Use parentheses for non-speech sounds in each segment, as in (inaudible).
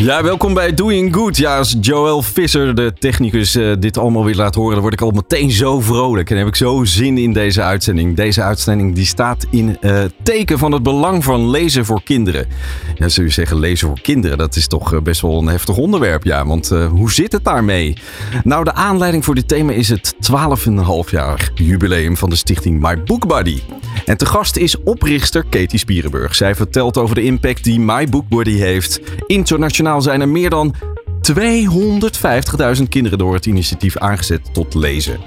Ja, welkom bij Doing Good. Ja, als Joel Visser, de technicus, eh, dit allemaal weer laat horen, dan word ik al meteen zo vrolijk. En heb ik zo zin in deze uitzending. Deze uitzending die staat in uh, teken van het belang van lezen voor kinderen. Ja, zul je zeggen, lezen voor kinderen, dat is toch eh, best wel een heftig onderwerp. Ja, want hoe zit het daarmee? Nou, de aanleiding voor dit thema is het 12,5 jaar jubileum van de stichting My Book Buddy. En te gast is oprichter Katie Spierenburg. Zij vertelt over de impact die My Book Buddy heeft. Internationaal zijn er meer dan 250.000 kinderen door het initiatief aangezet tot lezen.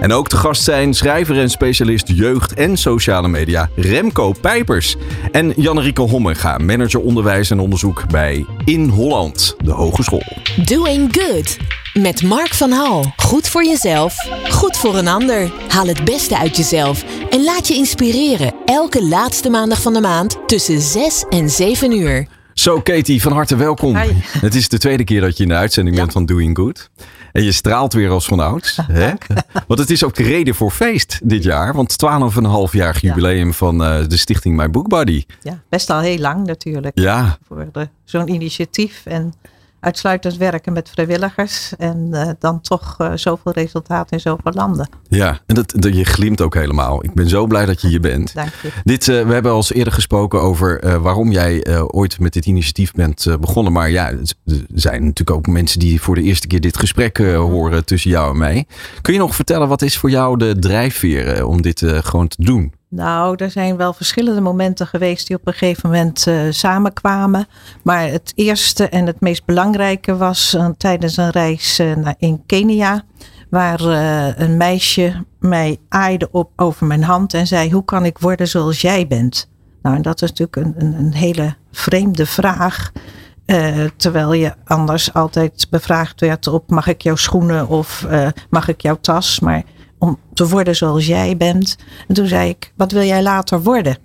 En ook te gast zijn schrijver en specialist jeugd en sociale media Remco Pijpers. En Jannerieke Hommenga, manager onderwijs en onderzoek bij In Holland, de hogeschool. Doing Good. Met Mark van Hal. Goed voor jezelf, goed voor een ander. Haal het beste uit jezelf en laat je inspireren. Elke laatste maandag van de maand tussen 6 en 7 uur. Zo, Katie, van harte welkom. Hi. Het is de tweede keer dat je in de uitzending bent van Doing Good. En je straalt weer als van ouds. (laughs) hè? Want het is ook de reden voor feest dit jaar. Want 12,5 jaar jubileum van uh, de stichting My Book Buddy. Ja, best al heel lang natuurlijk. Ja. Voor zo'n initiatief. En uitsluitend werken met vrijwilligers. En uh, dan toch uh, zoveel resultaat in zoveel landen. Ja, en dat, dat, je glimt ook helemaal. Ik ben zo blij dat je hier bent. Dank je. Dit, uh, we hebben al eens eerder gesproken over waarom jij ooit met dit initiatief bent begonnen. Maar ja, er zijn natuurlijk ook mensen die voor de eerste keer dit gesprek horen tussen jou en mij. Kun je nog vertellen, wat is voor jou de drijfveer om dit gewoon te doen? Nou, er zijn wel verschillende momenten geweest die op een gegeven moment uh, samenkwamen. Maar het eerste en het meest belangrijke was uh, tijdens een reis naar, in Kenia. Waar een meisje mij aaide op over mijn hand en zei: Hoe kan ik worden zoals jij bent? Nou, en dat is natuurlijk een, een, een hele vreemde vraag. terwijl je anders altijd bevraagd werd op: Mag ik jouw schoenen of mag ik jouw tas? Maar om te worden zoals jij bent. En toen zei ik, wat wil jij later worden?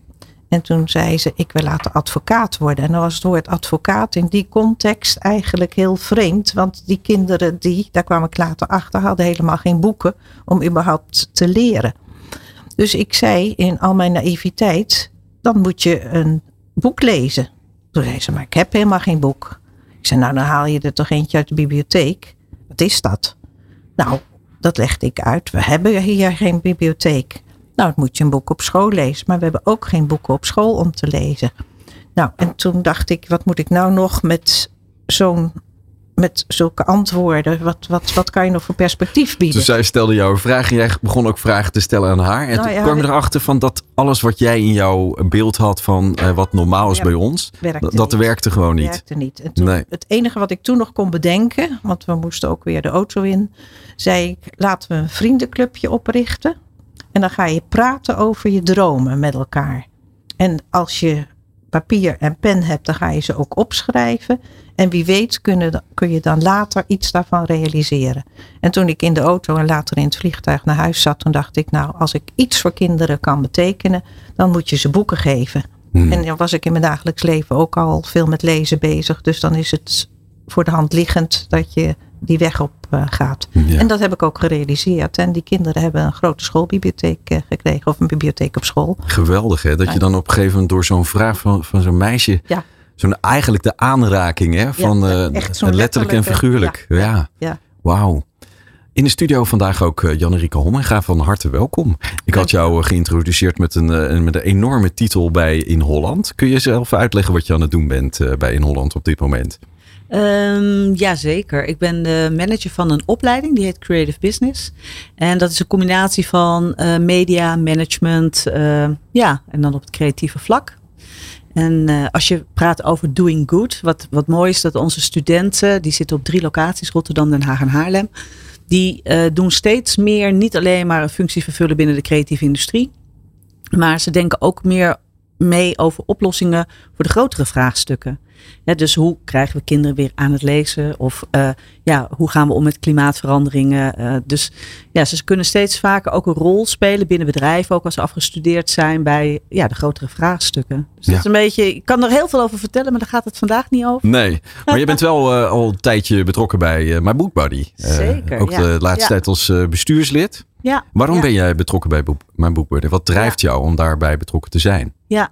En toen zei ze, ik wil later advocaat worden. En dan was het woord advocaat in die context eigenlijk heel vreemd. Want die kinderen die, daar kwam ik later achter, hadden helemaal geen boeken om überhaupt te leren. Dus ik zei in al mijn naïviteit, dan moet je een boek lezen. Toen zei ze, maar ik heb helemaal geen boek. Ik zei, nou dan haal je er toch eentje uit de bibliotheek. Wat is dat? Nou, dat legde ik uit. We hebben hier geen bibliotheek. Nou, het moet je een boek op school lezen. Maar we hebben ook geen boeken op school om te lezen. Nou, en toen dacht ik, wat moet ik nou nog met zo'n met zulke antwoorden. Wat, wat, wat kan je nog voor perspectief bieden? Dus zij stelde jou een vraag en jij begon ook vragen te stellen aan haar. En nou, toen ja, kwam je erachter van dat alles wat jij in jouw beeld had van uh, wat normaal is ja, bij ons, werkte dat niet. werkte gewoon niet. Werkte niet. En toen, nee. Het enige wat ik toen nog kon bedenken, want we moesten ook weer de auto in, zei ik, laten we een vriendenclubje oprichten. En dan ga je praten over je dromen met elkaar. En als je papier en pen hebt, dan ga je ze ook opschrijven. En wie weet kunnen, kun je dan later iets daarvan realiseren. En toen ik in de auto en later in het vliegtuig naar huis zat, toen dacht ik, nou, als ik iets voor kinderen kan betekenen, dan moet je ze boeken geven. Hmm. En dan was ik in mijn dagelijks leven ook al veel met lezen bezig. Dus dan is het voor de hand liggend dat je die weg op uh, gaat. Ja. En dat heb ik ook gerealiseerd. En die kinderen hebben een grote schoolbibliotheek uh, gekregen. Of een bibliotheek op school. Geweldig hè. Dat je dan op een gegeven moment door zo'n vraag van, van zo'n meisje. Ja. Zo'n eigenlijk de aanraking hè. Van ja, uh, letterlijk en figuurlijk. Ja. ja. Wauw. In de studio vandaag ook uh, Jan-Rieke Hommenga van harte welkom. Ik had jou geïntroduceerd met een, met een enorme titel bij In Holland. Kun je zelf uitleggen wat je aan het doen bent bij In Holland op dit moment? Um, Jazeker. Ik ben de manager van een opleiding die heet Creative Business. En dat is een combinatie van uh, media, management, uh, ja, en dan op het creatieve vlak. En uh, als je praat over doing good, wat, wat mooi is dat onze studenten, die zitten op drie locaties, Rotterdam, Den Haag en Haarlem. Die doen steeds meer niet alleen maar een functie vervullen binnen de creatieve industrie. Maar ze denken ook meer mee over oplossingen voor de grotere vraagstukken. Ja, dus hoe krijgen we kinderen weer aan het lezen? Of uh, ja, hoe gaan we om met klimaatveranderingen? Uh, dus ja, ze kunnen steeds vaker ook een rol spelen binnen bedrijven, ook als ze afgestudeerd zijn bij ja, de grotere vraagstukken. Dus ja. dat is een beetje, ik kan er heel veel over vertellen, maar daar gaat het vandaag niet over. Nee, maar je bent wel uh, al een tijdje betrokken bij My Book Buddy. Zeker. Ook ja. de laatste tijd als bestuurslid. Ja. Waarom ja. ben jij betrokken bij boek, mijn? Wat drijft jou om daarbij betrokken te zijn? Ja,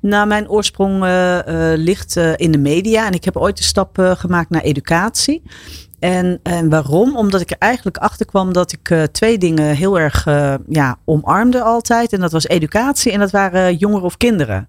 nou mijn oorsprong uh, uh, ligt uh, in de media en ik heb ooit de stap gemaakt naar educatie. En, en waarom? Omdat ik er eigenlijk achter kwam dat ik uh, twee dingen heel erg uh, ja, omarmde altijd. En dat was educatie en dat waren jongeren of kinderen.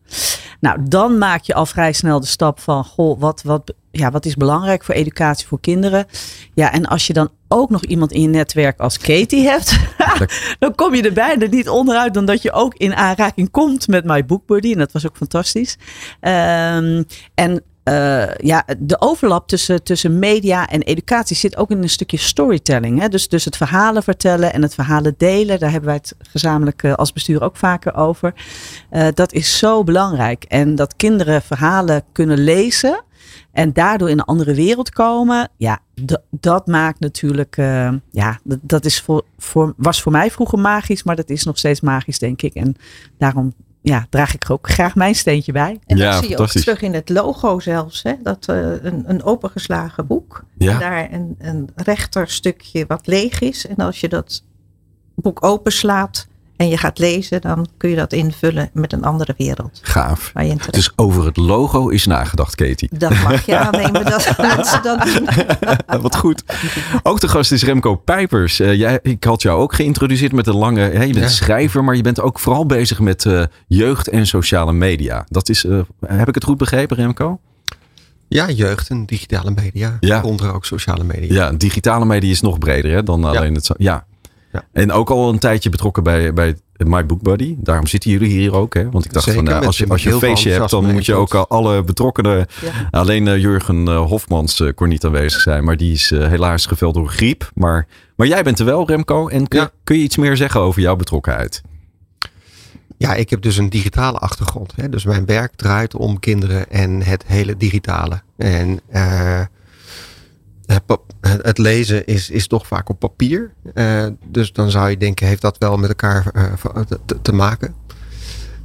Nou, dan maak je al vrij snel de stap van, goh, wat, wat, ja, wat is belangrijk voor educatie voor kinderen? Ja, en als je dan ook nog iemand in je netwerk als Katie hebt, (laughs) dan kom je er bijna niet onderuit dan dat je ook in aanraking komt met My Book Buddy. En dat was ook fantastisch. Um, en uh, ja, de overlap tussen, tussen media en educatie zit ook in een stukje storytelling. Hè? Dus, dus het verhalen vertellen en het verhalen delen, daar hebben wij het gezamenlijk uh, als bestuur ook vaker over. Uh, dat is zo belangrijk. En dat kinderen verhalen kunnen lezen en daardoor in een andere wereld komen, ja, dat maakt natuurlijk, ja, dat, is voor, was voor mij vroeger magisch, maar dat is nog steeds magisch, denk ik. En daarom ja, draag ik er ook graag mijn steentje bij. En dat ja, zie je ook terug in het logo zelfs. Hè? Dat uh, een, een opengeslagen boek. Ja. En daar een, een rechterstukje wat leeg is. En als je dat boek openslaat en je gaat lezen, dan kun je dat invullen met een andere wereld. Gaaf. Dus over het logo is nagedacht, Katie. Dat mag je (laughs) aannemen dat (laughs) mensen dat doen. (laughs) Wat goed. Ook de gast is Remco Pijpers. Uh, jij, ik had jou ook geïntroduceerd met een lange... Hè, je bent Ja. schrijver, maar je bent ook vooral bezig met uh, jeugd en sociale media. Dat is, uh, heb ik het goed begrepen, Remco? Ja, jeugd en digitale media. Ja. Onder ook sociale media. Ja, digitale media is nog breder hè, dan alleen het... zo- Ja. Ja. En ook al een tijdje betrokken bij, bij My Book Buddy. Daarom zitten jullie hier ook. Hè? Want ik dacht Zeker, van, nou, als je, als je een feestje hebt, dan moet je ook al alle betrokkenen... Ja. Alleen eh, Jurgen eh, Hofmans eh, kon niet aanwezig zijn. Maar die is helaas geveld door griep. Maar, maar jij bent er wel, Remco. En kun, Ja. kun je iets meer zeggen over jouw betrokkenheid? Ja, ik heb dus een digitale achtergrond. Hè? Dus mijn werk draait om kinderen en het hele digitale. En eh, het, lezen is, is toch vaak op papier. Eh, dus dan zou je denken, heeft dat wel met elkaar eh, va- te- maken?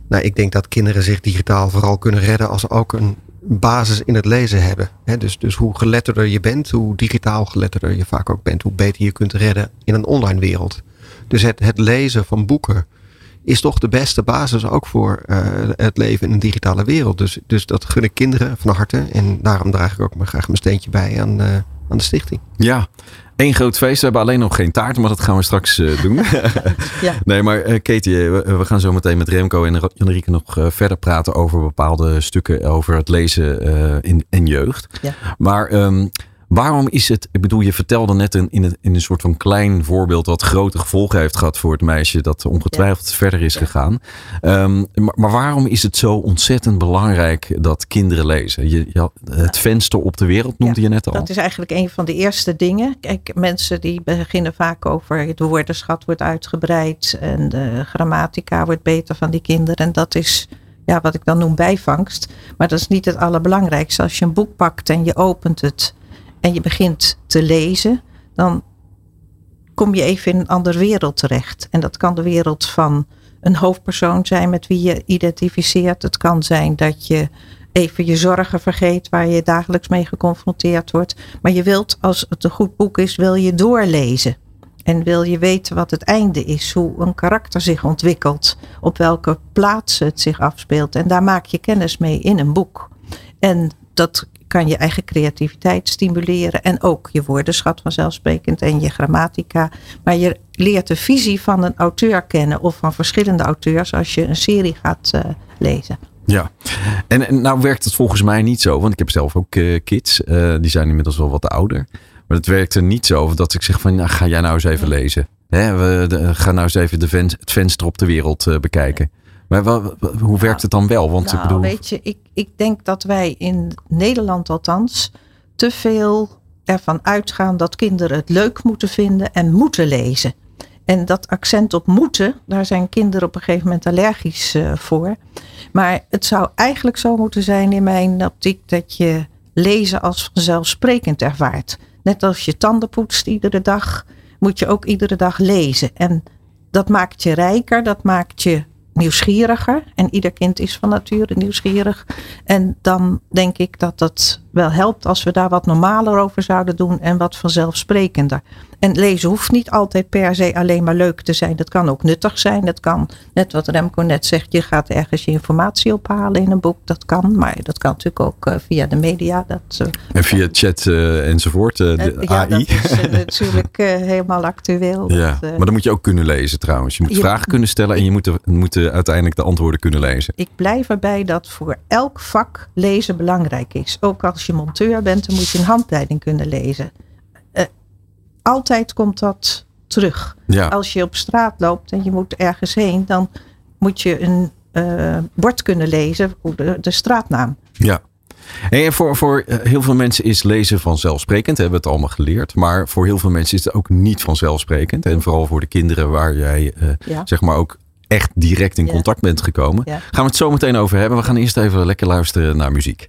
Nou, ik denk dat kinderen zich digitaal vooral kunnen redden als ze ook een basis in het lezen hebben. Dus, dus hoe geletterder je bent, hoe digitaal geletterder je vaak ook bent, hoe beter je kunt redden in een online wereld. Dus het, het lezen van boeken is toch de beste basis ook voor eh, het leven in een digitale wereld. Dus, dus dat gun ik kinderen van harte. En daarom draag ik ook maar graag mijn steentje bij aan, eh, aan de stichting. Ja, één groot feest. We hebben alleen nog geen taart, maar dat gaan we straks eh, doen. (laughs) Ja. Nee, maar eh, Katie, eh, we, we gaan zo meteen met Remco en Janrieke nog verder praten over bepaalde stukken over het lezen in, in jeugd. Ja. Maar ehm, waarom is het, ik bedoel, je vertelde net een, in, een, in een soort van klein voorbeeld wat grote gevolgen heeft gehad voor het meisje dat ongetwijfeld verder is Ja. gegaan. Ehm, maar, maar waarom is het zo ontzettend belangrijk dat kinderen lezen? Je, je het venster op de wereld noemde je net al. Dat is eigenlijk een van de eerste dingen. Kijk, mensen die beginnen vaak over de woordenschat wordt uitgebreid en de grammatica wordt beter van die kinderen. En dat is ja, wat ik dan noem bijvangst. Maar dat is niet het allerbelangrijkste. Als je een boek pakt en je opent het en je begint te lezen, dan kom je even in een andere wereld terecht. En dat kan de wereld van een hoofdpersoon zijn met wie je identificeert. Het kan zijn dat je even je zorgen vergeet waar je dagelijks mee geconfronteerd wordt. Maar je wilt, als het een goed boek is, wil je doorlezen. En wil je weten wat het einde is, hoe een karakter zich ontwikkelt, op welke plaats het zich afspeelt. En daar maak je kennis mee in een boek. En dat kan je eigen creativiteit stimuleren en ook je woordenschat vanzelfsprekend en je grammatica. Maar je leert de visie van een auteur kennen of van verschillende auteurs als je een serie gaat uh, lezen. Ja, en, en nou werkt het volgens mij niet zo, want ik heb zelf ook uh, kids, uh, die zijn inmiddels wel wat ouder. Maar het werkte niet zo dat ik zeg van, nou, ga jij nou eens even lezen. Hè, we, de, ga nou eens even de ven, het venster op de wereld bekijken. Maar wel, hoe werkt het dan wel? Want nou, ik bedoel... weet je, ik, ik denk dat wij in Nederland althans te veel ervan uitgaan dat kinderen het leuk moeten vinden en moeten lezen. En dat accent op moeten, daar zijn kinderen op een gegeven moment allergisch uh, voor. Maar het zou eigenlijk zo moeten zijn in mijn optiek dat je lezen als vanzelfsprekend ervaart. Net als je tanden poetst iedere dag, moet je ook iedere dag lezen. En dat maakt je rijker, dat maakt je nieuwsgieriger. En ieder kind is van nature nieuwsgierig. En dan denk ik dat dat wel helpt als we daar wat normaler over zouden doen en wat vanzelfsprekender. En lezen hoeft niet altijd per se alleen maar leuk te zijn. Dat kan ook nuttig zijn. Dat kan, net wat Remco net zegt, je gaat ergens je informatie ophalen in een boek. Dat kan, maar dat kan natuurlijk ook eh, via de media. Dat, uh, en via chat uh, enzovoort, de ja, AI. dat is (laughs) natuurlijk helemaal actueel. Ja, dat, maar dan moet je ook kunnen lezen trouwens. Je moet je, vragen kunnen stellen en je moet, moet uiteindelijk de antwoorden kunnen lezen. Ik blijf erbij dat voor elk vak lezen belangrijk is. Ook als je monteur bent, dan moet je een handleiding kunnen lezen altijd komt dat terug. Ja. Als je op straat loopt en je moet ergens heen, dan moet je een uh, bord kunnen lezen, de, de straatnaam. Ja. En voor, voor eh, heel veel mensen is lezen vanzelfsprekend, hebben we het allemaal geleerd. Maar voor heel veel mensen is het ook niet vanzelfsprekend. En vooral voor de kinderen waar jij uh, ja. zeg maar ook echt direct in ja. contact bent gekomen. Ja. Gaan we het zo meteen over hebben. We gaan eerst even lekker luisteren naar muziek.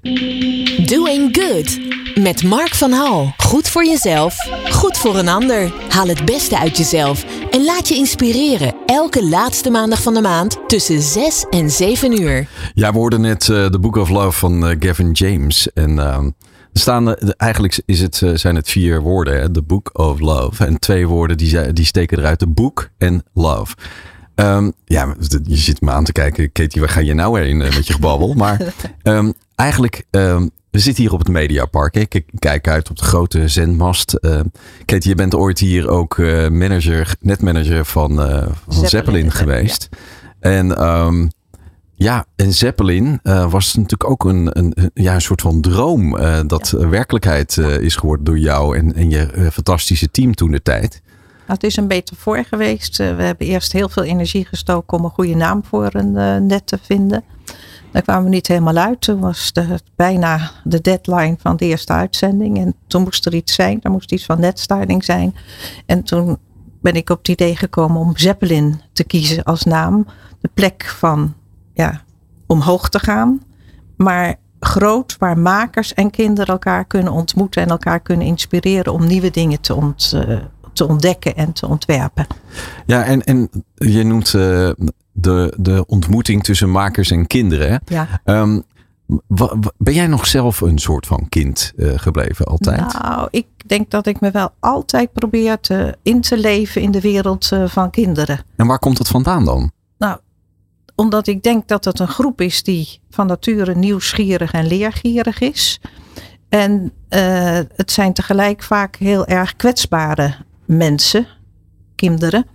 Doing Good met Mark van Hal. Goed voor jezelf, goed voor een ander. Haal het beste uit jezelf en laat je inspireren. Elke laatste maandag van de maand tussen 6 en 7 uur. Ja, we hoorden net uh, The Book of Love van uh, Gavin James. En uh, staan, eigenlijk is het, zijn het vier woorden, hè? The Book of Love. En twee woorden die, die steken eruit, de boek en love. Um, ja, je zit me aan te kijken, Katie, waar ga je nou heen met je gebabbel? Maar um, (laughs) eigenlijk, um, we zitten hier op het Mediapark. Ik kijk uit op de grote zendmast. Uh, Katie, je bent ooit hier ook uh, manager, netmanager van, uh, van Zeppelin, Zeppelin geweest. Ja. En ja, en Zeppelin was natuurlijk ook een, een, ja, een soort van droom dat ja. werkelijkheid is geworden door jou en, en je fantastische team toen de tijd. Nou, het is een metafoor geweest. we hebben eerst heel veel energie gestoken om een goede naam voor een net te vinden. Daar kwamen we niet helemaal uit. Toen was de, bijna de deadline van de eerste uitzending. En toen moest er iets zijn. Er moest iets van netstyling zijn. En toen ben ik op het idee gekomen om Zeppelin te kiezen als naam. De plek van ja, omhoog te gaan. Maar groot, waar makers en kinderen elkaar kunnen ontmoeten. En elkaar kunnen inspireren om nieuwe dingen te, ont, uh, te ontdekken en te ontwerpen. Ja, en, en je noemt uh, de, de ontmoeting tussen makers en kinderen. Ja. Um, ben jij nog zelf een soort van kind uh, gebleven altijd? Nou, ik denk dat ik me wel altijd probeer te, in te leven in de wereld uh, van kinderen. En waar komt dat vandaan dan? Nou, omdat ik denk dat het een groep is die van nature nieuwsgierig en leergierig is. En uh, het zijn tegelijk vaak heel erg kwetsbare mensen, kinderen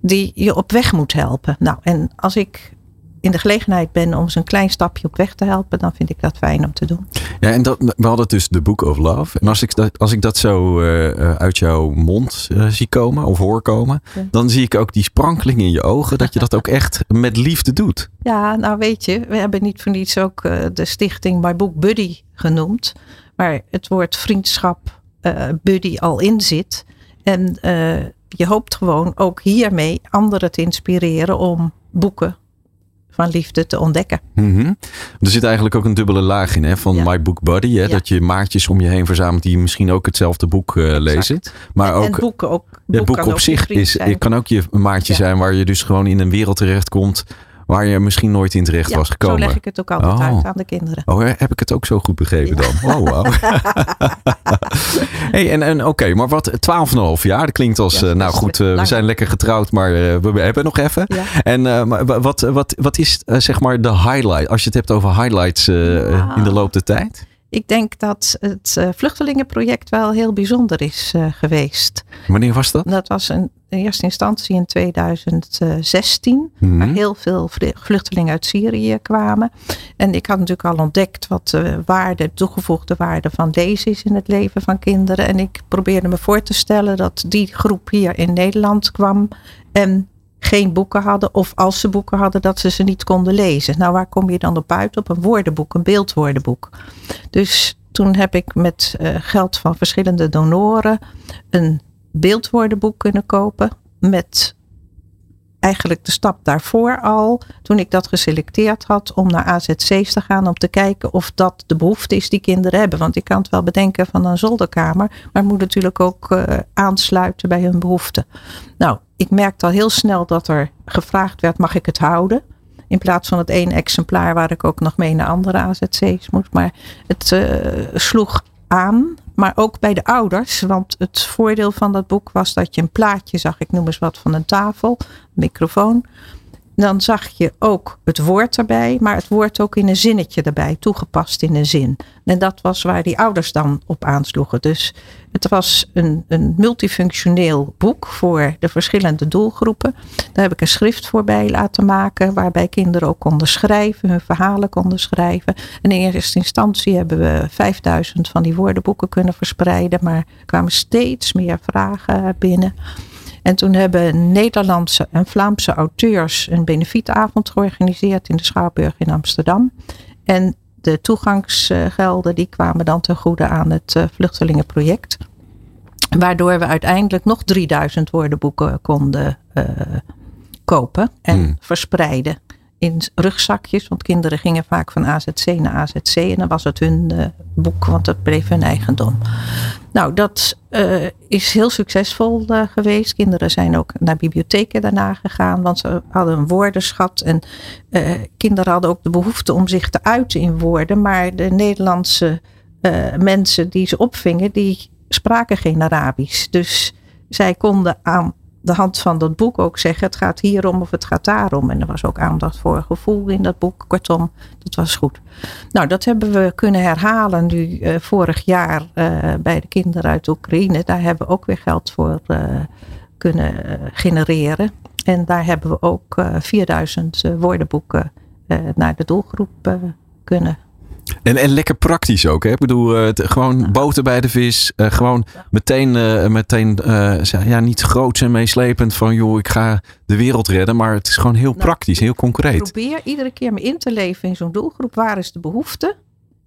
die je op weg moet helpen. Nou, en als ik in de gelegenheid ben om ze een klein stapje op weg te helpen, dan vind ik dat fijn om te doen. Ja, en dat, we hadden dus de Book of Love. En als ik dat, als ik dat zo uh, uit jouw mond uh, zie komen of hoor komen, ja. dan zie ik ook die sprankeling in je ogen dat je dat ook echt met liefde doet. (laughs) Ja, nou weet je, we hebben niet voor niets ook uh, de stichting My Book Buddy genoemd, waar het woord vriendschap buddy al in zit. En je hoopt gewoon ook hiermee anderen te inspireren om boeken van liefde te ontdekken. Mm -hmm. Er zit eigenlijk ook een dubbele laag in hè, van ja. My Book Buddy. Hè, ja. Dat je maatjes om je heen verzamelt die misschien ook hetzelfde boek uh, lezen. Maar en, ook, en boeken ook. Het boek, boek op zich is, kan ook je maatje zijn waar je dus gewoon in een wereld terechtkomt waar je misschien nooit in terecht ja, was gekomen. Zo leg ik het ook altijd oh. uit aan de kinderen. Oh, heb ik het ook zo goed begrepen ja. dan? Oh, wow. (laughs) hey, en, en oké, okay, maar wat 12,5 jaar, dat klinkt als, ja, uh, nou goed, uh, we zijn lekker getrouwd, maar uh, we hebben nog even. En maar wat, wat, wat is zeg maar de highlight, als je het hebt over highlights in de loop der tijd? Ik denk dat het uh, vluchtelingenproject wel heel bijzonder is uh, geweest. Wanneer was dat? Dat was een, in eerste instantie in 2016, Mhm. mm -hmm. waar heel veel vluchtelingen uit Syrië kwamen. En ik had natuurlijk al ontdekt wat de waarde, de toegevoegde waarde van deze is in het leven van kinderen. En ik probeerde me voor te stellen dat die groep hier in Nederland kwam en geen boeken hadden. Of als ze boeken hadden, dat ze ze niet konden lezen. Nou, waar kom je dan op uit? Op een woordenboek, een beeldwoordenboek. Dus toen heb ik met uh, geld van verschillende donoren een beeldwoordenboek kunnen kopen. Met eigenlijk de stap daarvoor al, toen ik dat geselecteerd had om naar AZC's te gaan, om te kijken of dat de behoefte is die kinderen hebben. Want ik kan het wel bedenken van een zolderkamer, maar het moet natuurlijk ook uh, aansluiten bij hun behoeften. Nou, ik merkte al heel snel dat er gevraagd werd, mag ik het houden? In plaats van het één exemplaar waar ik ook nog mee naar andere AZC's moest. Maar het uh, sloeg aan, maar ook bij de ouders. Want het voordeel van dat boek was dat je een plaatje zag, ik noem eens wat van een tafel, een microfoon. Dan zag je ook het woord erbij, maar het woord ook in een zinnetje erbij, toegepast in een zin. En dat was waar die ouders dan op aansloegen. Dus het was een, een multifunctioneel boek voor de verschillende doelgroepen. Daar heb ik een schrift voorbij laten maken, waarbij kinderen ook konden schrijven, hun verhalen konden schrijven. En in eerste instantie hebben we 5000 van die woordenboeken kunnen verspreiden, maar er kwamen steeds meer vragen binnen. En toen hebben Nederlandse en Vlaamse auteurs een benefietavond georganiseerd in de Schouwburg in Amsterdam. En de toegangsgelden die kwamen dan ten goede aan het eh, vluchtelingenproject. Waardoor we uiteindelijk nog 3000 woordenboeken konden uh, kopen en hmm. verspreiden in rugzakjes. Want kinderen gingen vaak van AZC naar AZC en dan was het hun uh, boek, want dat bleef hun eigendom. Nou, dat uh, is heel succesvol uh, geweest. Kinderen zijn ook naar bibliotheken daarna gegaan, want ze hadden een woordenschat. En kinderen hadden ook de behoefte om zich te uiten in woorden. Maar de Nederlandse mensen die ze opvingen, die spraken geen Arabisch. Dus zij konden aan de hand van dat boek ook zeggen: het gaat hierom of het gaat daarom. En er was ook aandacht voor gevoel in dat boek. Kortom, dat was goed. Nou, dat hebben we kunnen herhalen nu uh, vorig jaar uh, bij de kinderen uit Oekraïne. Daar hebben we ook weer geld voor uh, kunnen genereren. En daar hebben we ook 4000 woordenboeken naar de doelgroep kunnen en, en lekker praktisch ook. Hè? Ik bedoel, uh, gewoon boter bij de vis. Uh, gewoon meteen, uh, meteen ja, niet groot en meeslepend van joh, ik ga de wereld redden. Maar het is gewoon heel nou, praktisch, heel concreet. Probeer iedere keer me in te leven in zo'n doelgroep. Waar is de behoefte?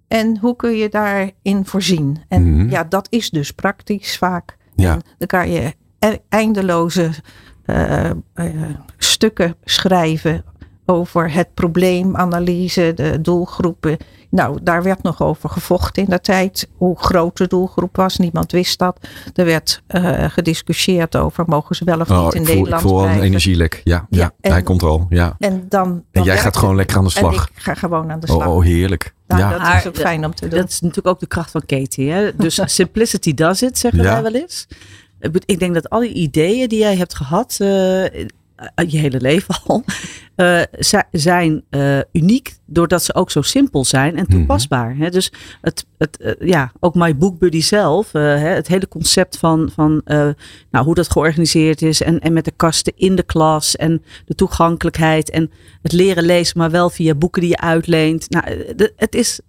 En hoe kun je daarin voorzien? En mm ja, dat is dus praktisch vaak. Ja. En dan kan je e-, eindeloze stukken schrijven over het probleemanalyse, de doelgroepen. Nou, daar werd nog over gevochten in de tijd. Hoe groot de doelgroep was. Niemand wist dat. Er werd uh, gediscussieerd over mogen ze wel of niet oh, in voel, Nederland ik voel een energielek. Ja, ja, ja hij komt al. Ja. En, dan, dan en jij gaat gewoon lekker aan de slag. En ik ga gewoon aan de slag. Oh, oh heerlijk. Nou, ja. Dat is ook fijn om te doen. Dat is natuurlijk ook de kracht van Katie. Hè? Dus (laughs) simplicity does it, zeggen wij wel eens. Ik denk dat alle ideeën die jij hebt gehad, uh, je hele leven (laughs) al, uh, zijn uh, uniek doordat ze ook zo simpel zijn en mhm. toepasbaar. Mm -hmm. Dus het, het, uh, ja, ook My Book Buddy zelf, het hele concept van, van nou, hoe dat georganiseerd is en, en met de kasten in de klas en de toegankelijkheid en het leren lezen, maar wel via boeken die je uitleent. Nou, de, het is.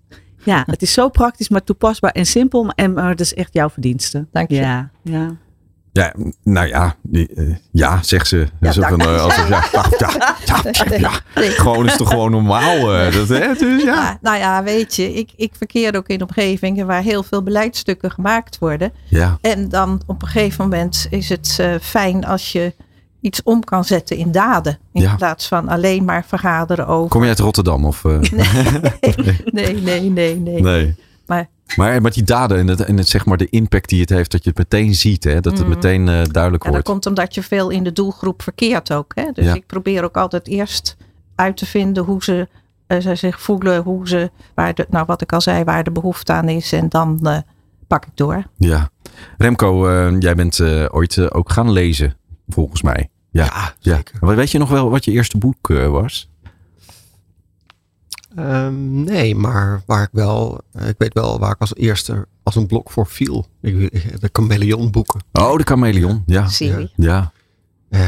Ja, het is zo praktisch, maar toepasbaar en simpel. Maar, en, maar dat is echt jouw verdienste. Dank je. Ja, ja. Ja, nou ja, die, uh, ja, zegt ze. Ja, Zo van, uh, alsof, ja, ja, (laughs) ja, ja, Nee. Gewoon is toch gewoon normaal. Uh, dat, hè? Dus, ja. Ja, nou ja, weet je, ik, ik verkeer ook in omgevingen waar heel veel beleidsstukken gemaakt worden. Ja. En dan op een gegeven moment is het fijn als je iets om kan zetten in daden. In Ja. plaats van alleen maar vergaderen over. Kom je uit Rotterdam? Of, (laughs) uh, (laughs) Nee, nee, nee, nee. nee. Maar Maar met die daden en, het, en het, zeg maar de impact die het heeft, dat je het meteen ziet, hè? dat het Mhm. meteen uh, duidelijk ja, dat wordt. komt omdat je veel in de doelgroep verkeert ook. Hè? Dus Ja. ik probeer ook altijd eerst uit te vinden hoe ze, eh, ze zich voelen. Hoe ze, waar de, nou wat ik al zei, waar de behoefte aan is. En dan eh, pak ik door. Ja. Remco, uh, jij bent uh, ooit uh, ook gaan lezen, volgens mij. Ja, Ja, ja. zeker. Maar Weet je nog wel wat je eerste boek uh, was? Um, nee, maar waar ik wel, ik weet wel waar ik als eerste als een blok voor viel. Ik, de Chameleon boeken. Oh, de Chameleon. Ja. Serie. Ja. Uh,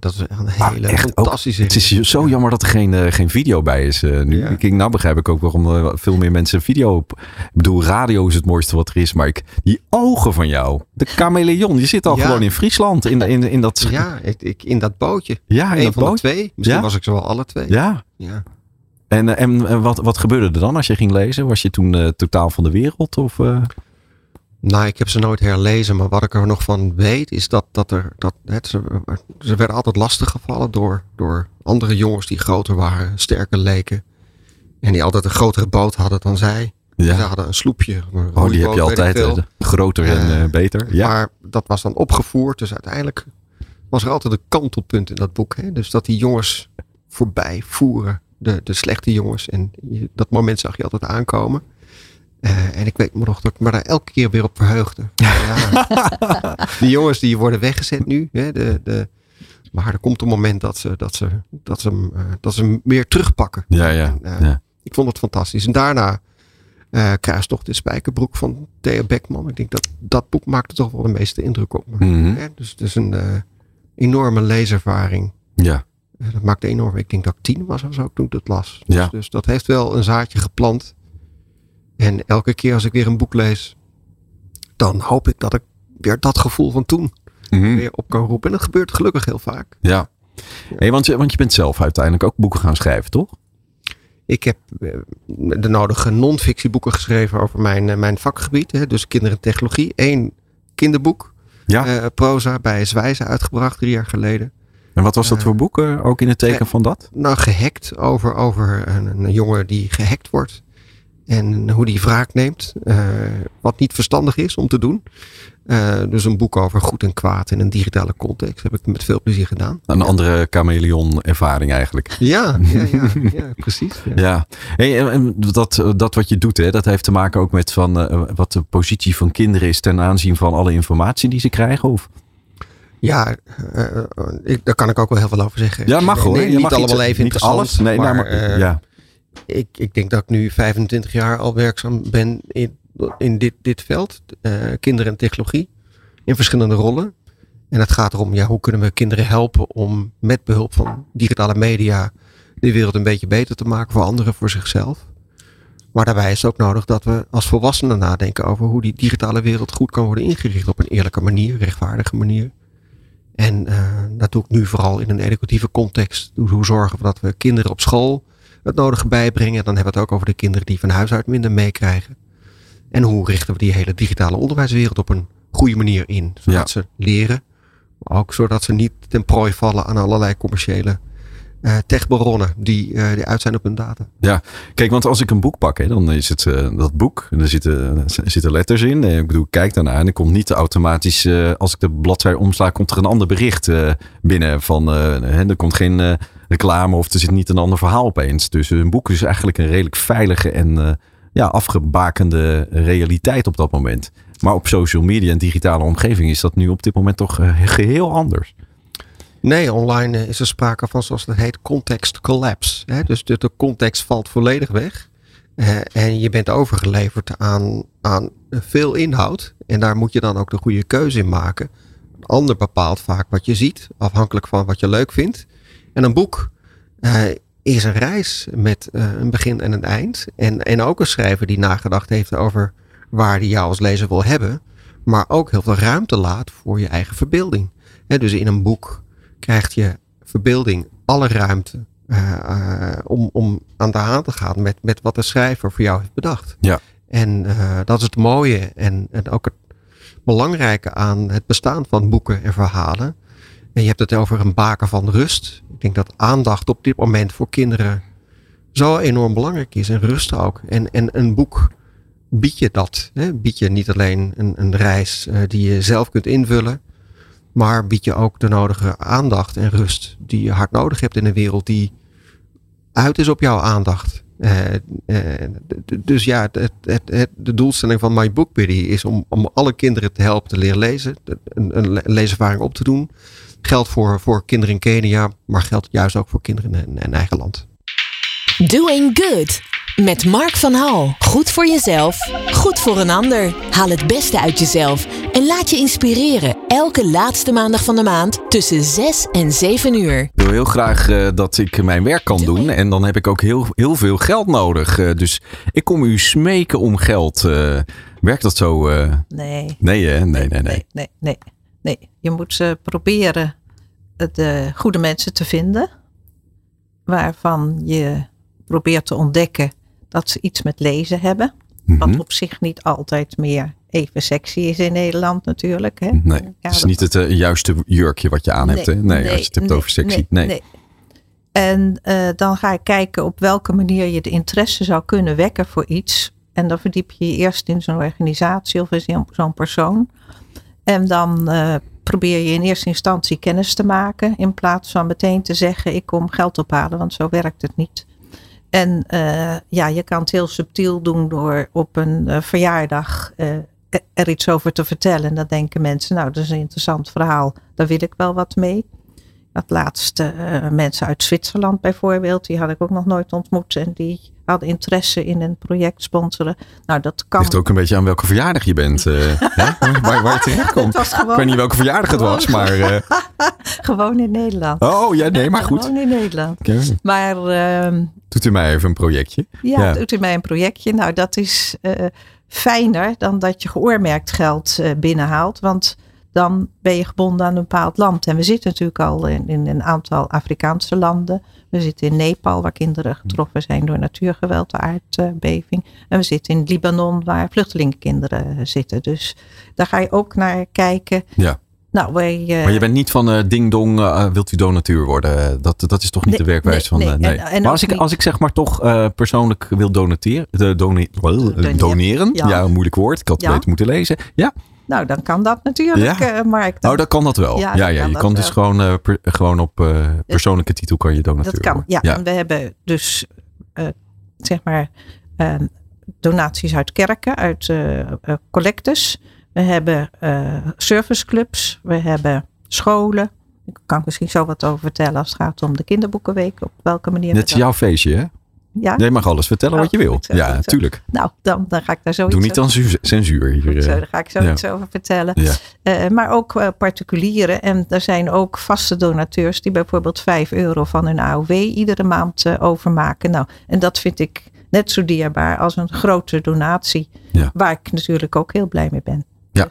dat is een hele echt fantastische. Het is zo jammer dat er geen, uh, geen video bij is uh, nu. Ja. Ik, nou begrijp ik ook waarom uh, veel meer mensen video... op- Ik bedoel, radio is het mooiste wat er is. Maar ik, die ogen van jou. De chameleon. Je zit al Ja. gewoon in Friesland. In, in, in dat... Ja, ik, ik, in dat bootje. Ja, in Eén dat van boot. de twee. Misschien Ja? was ik ze wel alle twee. Ja. Ja. En, eh, en, en wat, wat gebeurde er dan als je ging lezen? Was je toen eh, totaal van de wereld? Of, eh? Nou, ik heb ze nooit herlezen, maar wat ik er nog van weet is dat, dat er. Dat, het, ze, ze werden altijd lastiggevallen door, door andere jongens die groter waren, sterker leken. En die altijd een grotere boot hadden dan zij. Ja. Ze hadden een sloepje. Een Oh, die heb je altijd groter en beter. Ja. Maar dat was dan opgevoerd. Dus uiteindelijk was er altijd een kantelpunt in dat boek. Hè? Dus dat die jongens voorbij voeren. De, de slechte jongens. En je- dat moment zag je altijd aankomen. Eh, en ik weet me nog dat ik me daar elke keer weer op verheugde. (laughs) Ja. die jongens die worden weggezet nu. Hè? De, de, maar er komt een moment dat ze, dat ze, dat ze, hem, eh, dat ze hem weer terugpakken. ja, ja, En, eh, ja. Ik vond het fantastisch. En daarna eh Kruistocht in Spijkerbroek van Theo Beckman. Ik denk dat dat boek maakte toch wel de meeste indruk op me. Mhm. Hè, Dus het is een enorme leeservaring. ja. Eh, Dat maakte enorm. Ik denk dat ik tien was of zo toen ik het las. Dus, Ja. dus dat heeft wel een zaadje geplant. En elke keer als ik weer een boek lees, dan hoop ik dat ik weer dat gevoel van toen Mhm. weer op kan roepen. En dat gebeurt gelukkig heel vaak. Ja. Hey, want, je, want je bent zelf uiteindelijk ook boeken gaan schrijven, toch? Ik heb eh, de nodige non-fictieboeken geschreven over mijn, eh, mijn vakgebied. Hè, dus kinderen en technologie. Eén kinderboek, Ja. proza, bij Zwijzen uitgebracht drie jaar geleden. En wat was dat eh, voor boek? eh, ook in het teken van dat? Nou, gehackt over, over een, een jongen die gehackt wordt. En hoe die wraak neemt. eh, wat niet verstandig is om te doen. Dus een boek over goed en kwaad in een digitale context. Heb ik met veel plezier gedaan. Een andere chameleon ervaring eigenlijk. Ja, ja, ja, (laughs) ja precies. Ja. Ja, hey, en- dat, dat wat je doet, hè, dat heeft te maken ook met van, wat de positie van kinderen is ten aanzien van alle informatie die ze krijgen? Of? Ja, eh, ik, daar kan ik ook wel heel veel over zeggen. Ja, mag hoor. nee, Je niet mag allemaal iets- even Niet interessant, alles. Nee, maar, maar, eh, ja. ik, ik denk dat ik nu 25 jaar al werkzaam ben in, in dit, dit veld. eh, kinderen en technologie. In verschillende rollen. En het gaat erom, ja, hoe kunnen we kinderen helpen om met behulp van digitale media de wereld een beetje beter te maken voor anderen, voor zichzelf. Maar daarbij is het ook nodig dat we als volwassenen nadenken over hoe die digitale wereld goed kan worden ingericht op een eerlijke manier, rechtvaardige manier. En eh, dat doe ik nu vooral in een educatieve context. Hoe, zorgen we dat we kinderen op school het nodige bijbrengen. Dan hebben we het ook over de kinderen die van huis uit minder meekrijgen. En hoe richten we die hele digitale onderwijswereld op een goede manier in. Zodat Ja. ze leren. Maar ook zodat ze niet ten prooi vallen aan allerlei commerciële eh techbaronnen die, eh, die uit zijn op hun data. Kijk, want als ik een boek pak, dan is het eh, dat boek. En er zitten, zitten letters in. Eh, Ik bedoel, kijk daarna en er komt niet automatisch, als ik de bladzij omsla, komt er een ander bericht binnen. Van, hè, er komt geen reclame of er zit niet een ander verhaal opeens. Dus een boek is eigenlijk een redelijk veilige en ja, afgebakende realiteit op dat moment. Maar op social media en digitale omgeving is dat nu op dit moment toch eh, geheel anders. Nee, online eh, is er sprake van, zoals dat heet, context collapse. Hè? Dus de, context valt volledig weg. Eh, en je bent overgeleverd aan, aan veel inhoud. En daar moet je dan ook de goede keuze in maken. Een ander bepaalt vaak wat je ziet, afhankelijk van wat je leuk vindt. En een boek eh, is een reis met een begin en een eind. En, en ook een schrijver die nagedacht heeft over waar hij jou als lezer wil hebben. Maar ook heel veel ruimte laat voor je eigen verbeelding. Dus in een boek krijgt je verbeelding alle ruimte eh, eh, om, om aan de haan te gaan met, met wat de schrijver voor jou heeft bedacht. Ja. En eh, dat is het mooie en, en ook het belangrijke aan het bestaan van boeken en verhalen. En je hebt het over een baken van rust. Ik denk dat aandacht op dit moment voor kinderen zo enorm belangrijk is. En rust ook. En, en een boek biedt je dat. Hè? Biedt je niet alleen een, een reis die je zelf kunt invullen. Maar biedt je ook de nodige aandacht en rust die je hard nodig hebt in een wereld die uit is op jouw aandacht. Eh, eh, dus ja, het, het, de doelstelling van My Book Buddy is om, om alle kinderen te helpen te leren lezen. Een, een le- leeservaring op te doen. Geldt voor, voor kinderen in Kenia, maar geldt juist ook voor kinderen in, in eigen land. Doing Good. Met Mark van Hal. Goed voor jezelf, goed voor een ander. Haal het beste uit jezelf en laat je inspireren. Elke laatste maandag van de maand tussen 6 en 7 uur. Ik wil heel graag eh, dat ik mijn werk kan doen. En dan heb ik ook heel, heel veel geld nodig. Eh, dus ik kom u smeken om geld. Eh, werkt dat zo? eh? Nee. Nee, hè? Nee, nee, nee. Nee, nee, nee. nee. Je moet ze proberen de goede mensen te vinden. Waarvan je probeert te ontdekken dat ze iets met lezen hebben. Mhm. Wat op zich niet altijd meer even sexy is in Nederland natuurlijk. Hè? Nee, het is niet het uh, juiste jurkje wat je aan hebt. Nee, nee, als je het hebt over sexy. Nee. nee. En uh, dan ga ik kijken op welke manier je de interesse zou kunnen wekken voor iets. En dan verdiep je je eerst in zo'n organisatie of in zo'n persoon. En dan uh, probeer je in eerste instantie kennis te maken. In plaats van meteen te zeggen: ik kom geld ophalen, want zo werkt het niet. En uh, ja, je kan het heel subtiel doen door op een uh, verjaardag er iets over te vertellen. En dan denken mensen: nou, dat is een interessant verhaal, daar wil ik wel wat mee. Dat laatste mensen uit Zwitserland bijvoorbeeld, die had ik ook nog nooit ontmoet. En die hadden interesse in een project sponsoren. Nou, dat kan. Ligt ook een beetje aan welke verjaardag je bent. (laughs) Uh, waar, waar je terecht komt. Ik weet niet welke verjaardag het was, maar. Uh... (laughs) gewoon in Nederland. Oh ja, nee, maar goed. Gewoon in Nederland. Maar. Uh, doet u mij even een projectje? Ja, ja, doet u mij een projectje. Nou, dat is eh, fijner dan dat je geoormerkt geld binnenhaalt. Want dan ben je gebonden aan een bepaald land. En we zitten natuurlijk al in, in een aantal Afrikaanse landen. We zitten in Nepal, waar kinderen getroffen zijn door natuurgeweld, de aardbeving. En we zitten in Libanon, waar vluchtelingenkinderen zitten. Dus daar ga je ook naar kijken. Ja. Nou, wij, uh, maar je bent niet van uh, ding dong, uh, wilt u donateur worden? Dat, dat is toch niet de werkwijze nee, van. Nee. nee. En, en maar als ik, als ik zeg maar toch persoonlijk wil donateren, done, doneren, ja. ja. een moeilijk woord, ik had het ja. beter moeten lezen. Ja, nou, dan kan dat natuurlijk, ja? Mark. Dan... Oh, dan kan dat wel. Ja, ja, ja je kan dus gewoon, per, gewoon op persoonlijke titel kan je donateur Dat kan, ja. ja. En we hebben dus, zeg maar, donaties uit kerken, uit collectes. We hebben serviceclubs, we hebben scholen. Ik kan misschien zo wat over vertellen als het gaat om de kinderboekenweek. Op welke manier. Dit is jouw feestje, hè? Ja? Jij mag alles vertellen wat je wil. ja, natuurlijk. Nou, dan, dan ga ik daar zoiets Doe niet dan censuur hier. Zo, daar ga ik zoiets ja. over vertellen. Ja. Uh, maar ook uh, particulieren. En er zijn ook vaste donateurs die bijvoorbeeld 5 euro van hun AOW iedere maand uh, overmaken. Nou, en dat vind ik net zo dierbaar als een grote donatie. Waar ik natuurlijk ook heel blij mee ben. Ja.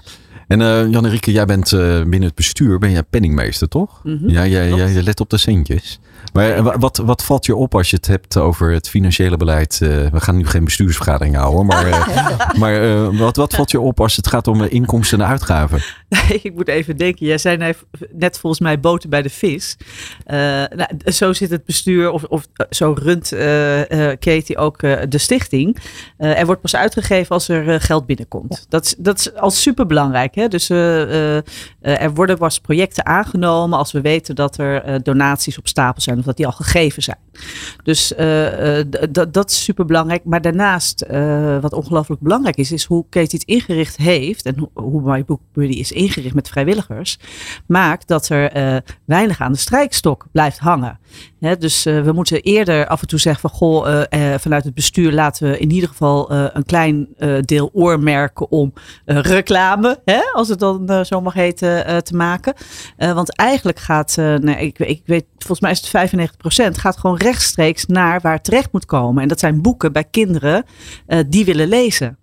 En uh, Jan-Enrique, jij bent uh, binnen het bestuur, ben jij penningmeester, toch? Mm -hmm. Ja, jij, jij, let op de centjes. Maar wat, wat valt je op als je het hebt over het financiële beleid? Uh, we gaan nu geen bestuursvergadering houden, maar, (laughs) maar wat, wat valt je op als het gaat om inkomsten en uitgaven? (laughs) Ik moet even denken. Jij zei net volgens mij boten bij de vis. Nou, zo zit het bestuur, of, of zo runt Katie ook de stichting. er wordt pas uitgegeven als er geld binnenkomt. Dat, is, dat is al super belangrijk. Hè? Dus er worden pas projecten aangenomen als we weten dat er donaties op stapel zijn of dat die al gegeven zijn. Dus dat is super belangrijk. Maar daarnaast, wat ongelooflijk belangrijk is, is hoe Kate het ingericht heeft en hoe, hoe My Book Buddy is ingericht met vrijwilligers, maakt dat er weinig aan de strijkstok blijft hangen. Dus we moeten eerder af en toe zeggen van goh, vanuit het bestuur laten we in ieder geval een klein deel oormerken om reclame, hè, als het dan zo mag heten, te maken. want eigenlijk gaat, nee, ik, ik weet, volgens mij is het 95%, gaat gewoon rechtstreeks naar waar het terecht moet komen. En dat zijn boeken bij kinderen die willen lezen.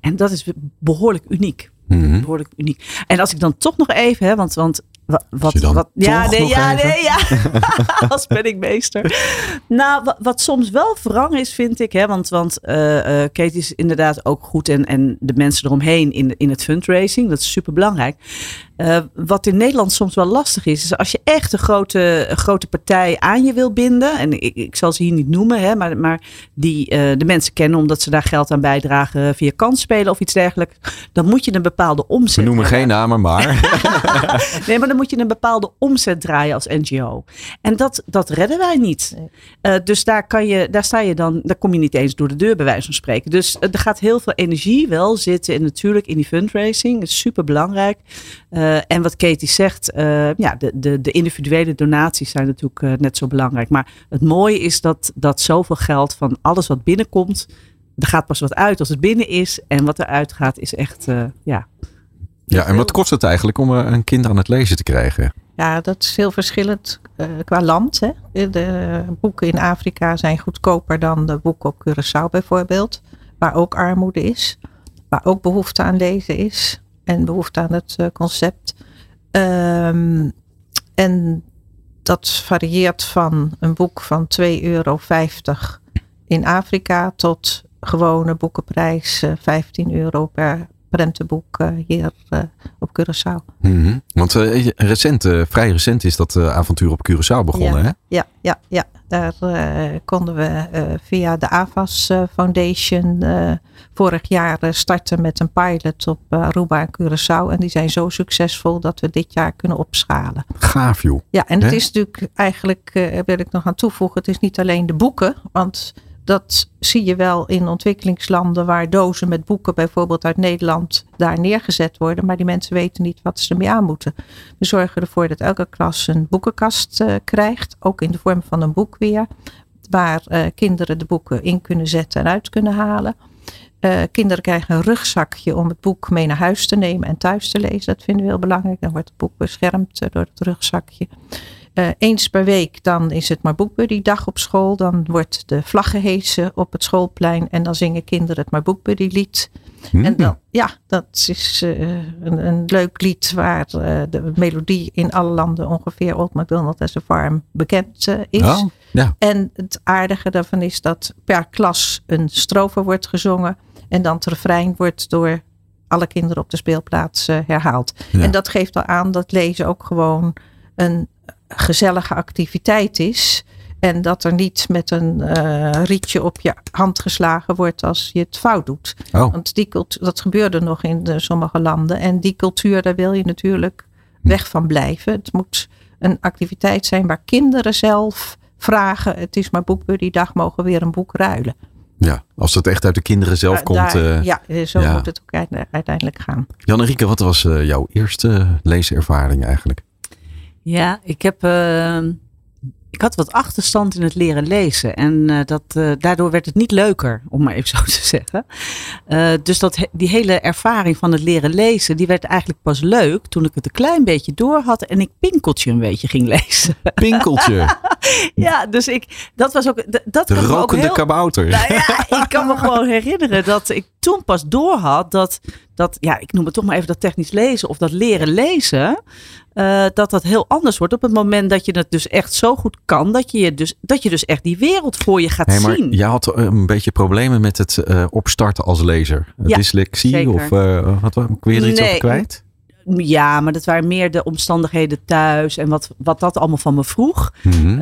En dat is behoorlijk uniek. Mm -hmm. Behoorlijk uniek. En als ik dan toch nog even, hè, want, want wat, wat, wat ja, nee, ja, even? nee, ja. (laughs) als penningmeester. Nou, wat, wat, soms wel wrang is, vind ik, hè, want, want uh, uh, Kate is inderdaad ook goed en, en de mensen eromheen in, in het fundraising, dat is super belangrijk. Uh, wat in Nederland soms wel lastig is, is als je echt een grote, een grote partij aan je wil binden, en ik, ik zal ze hier niet noemen, hè, maar, maar die de mensen kennen omdat ze daar geld aan bijdragen via kansspelen of iets dergelijks, dan moet je een bepaalde omzet. We noemen hebben. geen namen, maar. (laughs) nee, maar dan moet je een bepaalde omzet draaien als NGO. En dat, dat redden wij niet. Uh, dus daar, kan je, daar sta je dan, daar kom je niet eens door de deur, bij wijze van spreken. Dus uh, er gaat heel veel energie wel zitten in, natuurlijk in die fundraising. Dat is super belangrijk. Uh, en wat Katie zegt, ja, de, de, de individuele donaties zijn natuurlijk net zo belangrijk. Maar het mooie is dat, dat zoveel geld van alles wat binnenkomt, er gaat pas wat uit als het binnen is. En wat eruit gaat is echt, ja, ja, en wat kost het eigenlijk om een kind aan het lezen te krijgen? Ja, dat is heel verschillend uh, qua land. Hè. De boeken in Afrika zijn goedkoper dan de boeken op Curaçao bijvoorbeeld. Waar ook armoede is. Waar ook behoefte aan lezen is. En behoefte aan het uh, concept. Um, en dat varieert van een boek van 2,50 euro in Afrika tot gewone boekenprijs uh, 15 euro per, prentenboek hier op Curaçao. Mhm. Want recent, vrij recent is dat avontuur op Curaçao begonnen, ja, hè? Ja, ja, ja. Daar konden we via de AVAS Foundation vorig jaar starten met een pilot op Aruba en Curaçao. En die zijn zo succesvol dat we dit jaar kunnen opschalen. Gaaf joh. Ja, en het is natuurlijk eigenlijk, wil ik nog aan toevoegen, het is niet alleen de boeken. Want dat zie je wel in ontwikkelingslanden waar dozen met boeken bijvoorbeeld uit Nederland daar neergezet worden. Maar die mensen weten niet wat ze ermee aan moeten. We zorgen ervoor dat elke klas een boekenkast uh, krijgt. Ook in de vorm van een boek weer. Waar uh, kinderen de boeken in kunnen zetten en uit kunnen halen. Uh, kinderen krijgen een rugzakje om het boek mee naar huis te nemen en thuis te lezen. Dat vinden we heel belangrijk. Dan wordt het boek beschermd door het rugzakje. Uh, eens per week dan is het maar boekbuddy dag op school. Dan wordt de vlag gehesen op het schoolplein. En dan zingen kinderen het maar boekbuddy lied. Mm. En dan, ja, dat is uh, een, een, leuk lied waar uh, de melodie in alle landen ongeveer Old MacDonald as a Farm bekend is. Oh, ja. En het aardige daarvan is dat per klas een strofe wordt gezongen. En dan het refrein wordt door alle kinderen op de speelplaats herhaald. Ja. En dat geeft al aan dat lezen ook gewoon een gezellige activiteit is. En dat er niet met een uh, rietje op je hand geslagen wordt als je het fout doet. Oh. Want die cultuur, dat gebeurde nog in de, sommige landen. En die cultuur, daar wil je natuurlijk weg van blijven. Het moet een activiteit zijn waar kinderen zelf vragen. Het is maar boekbuddy dag, mogen we weer een boek ruilen. Ja, als het echt uit de kinderen zelf Uh, komt. daar- eh, ja, zo ja. moet het ook uite- uiteindelijk gaan. Jan-Rieke, wat was eh, jouw eerste leeservaring eigenlijk? Ja, ik heb. eh, ik had wat achterstand in het leren lezen. En eh, dat, eh, daardoor werd het niet leuker, om maar even (laughs) zo te zeggen. Eh, dus dat, die hele ervaring van het leren lezen, die werd eigenlijk pas leuk toen ik het een klein beetje door had en ik pinkeltje een beetje ging (laughs) lezen. Pinkeltje, (laughs) ja, dus ik, dat was ook. Dat de kan ik me ook rokende heel, kabouter. nou ja, ik kan me gewoon herinneren dat ik toen pas doorhad dat, dat, ja, ik noem het toch maar even dat technisch lezen of dat leren lezen, eh, dat dat heel anders wordt op het moment dat je het dus echt zo goed kan, dat je, je dus, dat je dus echt die wereld voor je gaat Hey, maar zien. jij had een beetje problemen met het eh, opstarten als lezer. Ja, Dyslexie zeker. of eh, wat, kun je er iets Nee. over kwijt? Ja, maar dat waren meer de omstandigheden thuis en wat, wat dat allemaal van me vroeg. Mhm.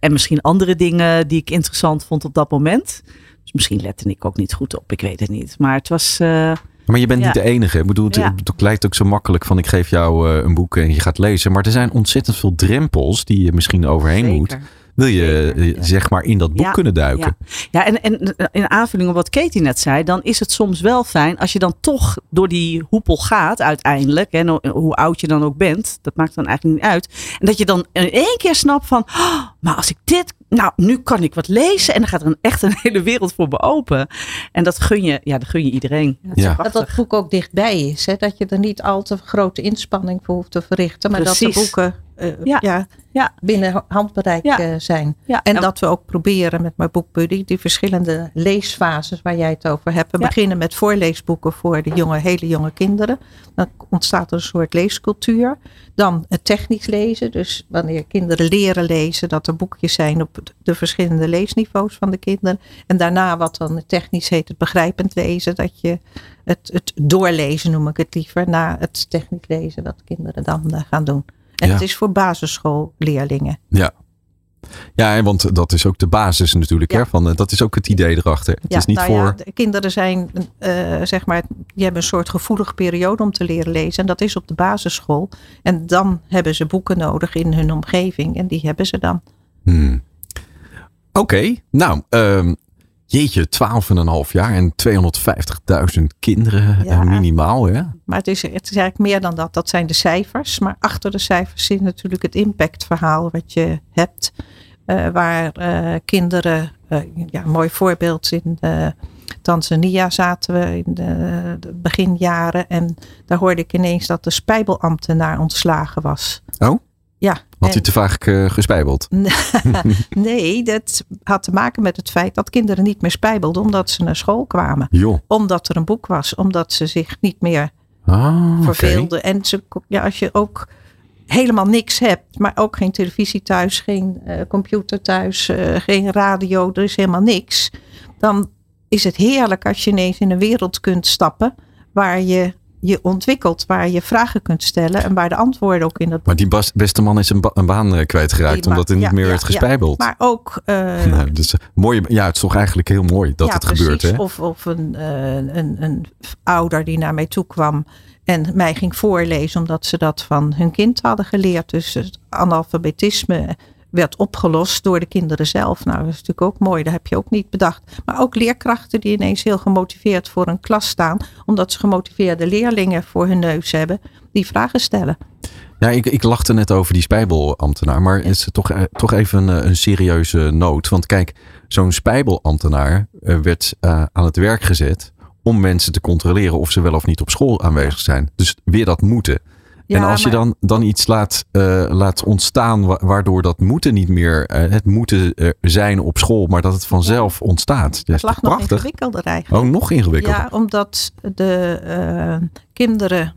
En misschien andere dingen die ik interessant vond op dat moment. Dus misschien lette ik ook niet goed op, ik weet het niet. Maar het was. eh, Maar je bent Ja. niet de enige. Ik bedoel, het, Ja. het lijkt ook zo makkelijk van ik geef jou eh, een boek en je gaat lezen. Maar er zijn ontzettend veel drempels die je misschien overheen moet. Wil je Zeker, eh, zeg maar in dat boek Ja, kunnen duiken? Ja, en, en in aanvulling op wat Katie net zei, dan is het soms wel fijn als je dan toch door die hoepel gaat uiteindelijk. En hoe oud je dan ook bent, dat maakt dan eigenlijk niet uit. En dat je dan in één keer snapt van, "Oh, maar als ik dit, nou nu kan ik wat lezen en dan gaat er een, (laughs) echt een hele wereld voor me open. En dat gun je, ja, dat gun je iedereen. Ja. Dat dat boek ook dichtbij is. Hè? Dat je er niet al te grote inspanning voor hoeft te verrichten. Maar dat de boeken eh, Ja. ja. Ja. binnen handbereik Ja. eh, zijn. En dat we ook proberen met mijn boekbuddy die verschillende leesfases waar jij het over hebt. We beginnen met voorleesboeken voor de jonge, hele jonge kinderen. Dan ontstaat er een soort leescultuur. Dan het technisch lezen. Dus wanneer kinderen leren lezen, dat er boekjes zijn op de verschillende leesniveaus van de kinderen. En daarna wat dan technisch heet het begrijpend lezen. Dat je het, het doorlezen noem ik het liever. Na het technisch lezen dat kinderen dan eh, gaan doen. En Ja. het is voor basisschoolleerlingen. Ja. Ja, want dat is ook de basis natuurlijk. Ja. Hè, van, eh, dat is ook het idee erachter. Het is niet nou voor... ja, de kinderen zijn, eh, zeg maar, die hebben een soort gevoelige periode om te leren lezen. En dat is op de basisschool. En dan hebben ze boeken nodig in hun omgeving. En die hebben ze dan. Hmm. Oké, nou, ehm, jeetje, 12,5 jaar en 250.000 kinderen Ja. eh, minimaal. Hè? Maar het is, het is eigenlijk meer dan dat. Dat zijn de cijfers. Maar achter de cijfers zit natuurlijk het impactverhaal wat je hebt. eh, waar eh, kinderen, ja, een mooi voorbeeld in Tanzania zaten we in de, de beginjaren. En daar hoorde ik ineens dat de spijbelambtenaar ontslagen was. Oh? Ja. Had hij te vaak eh, gespijbeld? (laughs) Nee, dat had te maken met het feit dat kinderen niet meer spijbelden omdat ze naar school kwamen. Omdat er een boek was, omdat ze zich niet meer Ah, verveelden. En ze, ja, als je ook helemaal niks hebt, maar ook geen televisie thuis, geen eh, computer thuis, eh, geen radio, er is helemaal niks. Dan is het heerlijk als je ineens in een wereld kunt stappen waar je je ontwikkelt, waar je vragen kunt stellen en waar de antwoorden ook in dat. Maar die beste man is een, ba- een baan eh, kwijtgeraakt Die omdat er niet meer ja, werd ja, gespijbeld. Maar ook eh, (laughs) Nou, dus, eh, mooi, ja, het is toch eigenlijk heel mooi dat ja, het gebeurt. Hè? Of, of een, eh, een, een ouder die naar mij toe kwam en mij ging voorlezen omdat ze dat van hun kind hadden geleerd. Dus het analfabetisme werd opgelost door de kinderen zelf. Nou, dat is natuurlijk ook mooi. Dat heb je ook niet bedacht. Maar ook leerkrachten die ineens heel gemotiveerd voor een klas staan, omdat ze gemotiveerde leerlingen voor hun neus hebben, die vragen stellen. Ja, ik, ik lachte net over die spijbelambtenaar, maar is het toch, eh, toch even een, een serieuze noot. Want kijk, zo'n spijbelambtenaar eh, werd eh, aan het werk gezet om mensen te controleren of ze wel of niet op school aanwezig zijn. Dus weer dat moeten. En als je dan, dan iets laat, eh, laat ontstaan wa- waardoor dat moeten niet meer eh, het moeten zijn op school, maar dat het vanzelf ontstaat. Dat is Het lag nog prachtig? ingewikkelder eigenlijk. Oh, nog ingewikkelder. Ja, omdat de eh, kinderen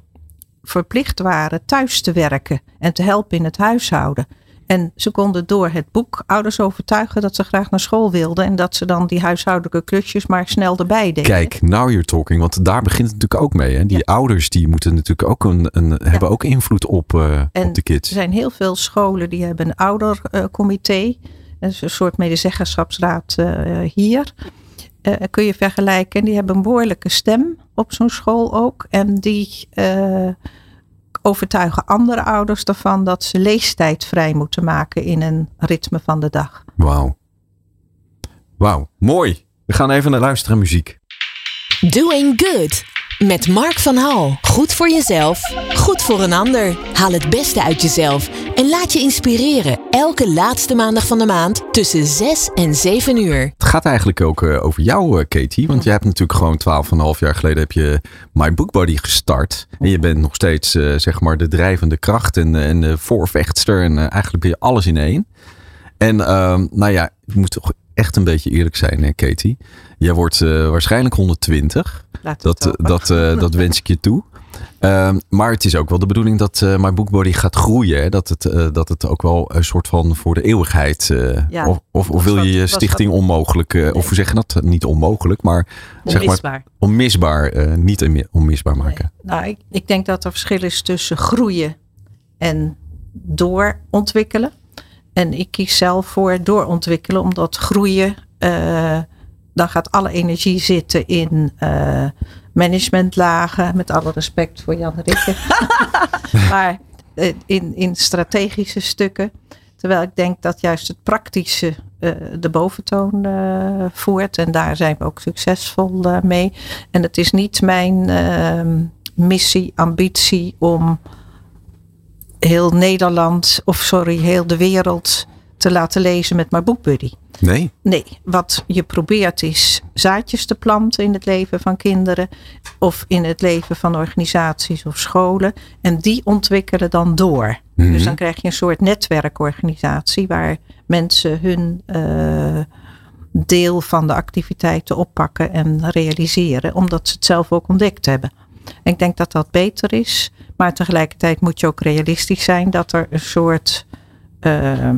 verplicht waren thuis te werken en te helpen in het huishouden. En ze konden door het boek ouders overtuigen dat ze graag naar school wilden. En dat ze dan die huishoudelijke klusjes maar snel erbij deden. Kijk, now you're talking. Want daar begint het natuurlijk ook mee. Hè? Die Ja. ouders die moeten natuurlijk ook een, een, hebben ook invloed op, eh, En op de kids. Er zijn heel veel scholen die hebben een oudercomité. Dat is een soort medezeggenschapsraad eh, hier. Eh, kun je vergelijken. En die hebben een behoorlijke stem op zo'n school ook. En die eh, overtuigen andere ouders ervan dat ze leestijd vrij moeten maken in een ritme van de dag. Wauw. Wauw, mooi. We gaan even naar luisteren naar muziek. Doing Good. Met Mark van Hal. Goed voor jezelf, goed voor een ander. Haal het beste uit jezelf en laat je inspireren. Elke laatste maandag van de maand tussen 6 en 7 uur. Het gaat eigenlijk ook eh, over jou, eh, Katie. Want jij hebt natuurlijk gewoon 12,5 jaar geleden heb je My Book Buddy gestart. En je bent nog steeds eh, zeg maar de drijvende kracht en, en de voorvechtster. En eigenlijk ben je alles in één. En ehm, nou ja, ik moet toch echt een beetje eerlijk zijn, hè, Katie. Jij wordt eh, waarschijnlijk 120. Laat het Dat, dat, eh, dat wens ik je toe. Ehm, maar het is ook wel de bedoeling dat eh My Book Buddy gaat groeien. Hè? Dat, het, eh, dat het ook wel een soort van voor de eeuwigheid. eh, Ja, of of, wil je je stichting onmogelijk. eh, Of hoe zeg je dat? Niet onmogelijk, maar zeg maar Onmisbaar. onmisbaar. niet onmi- onmisbaar maken. Nou, ik, ik denk dat er verschil is tussen groeien en doorontwikkelen. En ik kies zelf voor doorontwikkelen, omdat groeien, dan gaat alle energie zitten in managementlagen, met alle respect voor Jan Rikke. (laughs) maar eh, in, in strategische stukken. Terwijl ik denk dat juist het praktische eh, de boventoon eh, voert. En daar zijn we ook succesvol mee. En het is niet mijn ehm, missie, ambitie om heel Nederland, of sorry, heel de wereld te laten lezen met mijn boekbuddy. Nee? Nee, wat je probeert is zaadjes te planten in het leven van kinderen of in het leven van organisaties of scholen. En die ontwikkelen dan door. Mhm. Dus dan krijg je een soort netwerkorganisatie waar mensen hun eh, deel van de activiteiten oppakken en realiseren, omdat ze het zelf ook ontdekt hebben. En ik denk dat dat beter is, maar tegelijkertijd moet je ook realistisch zijn dat er een soort ehm,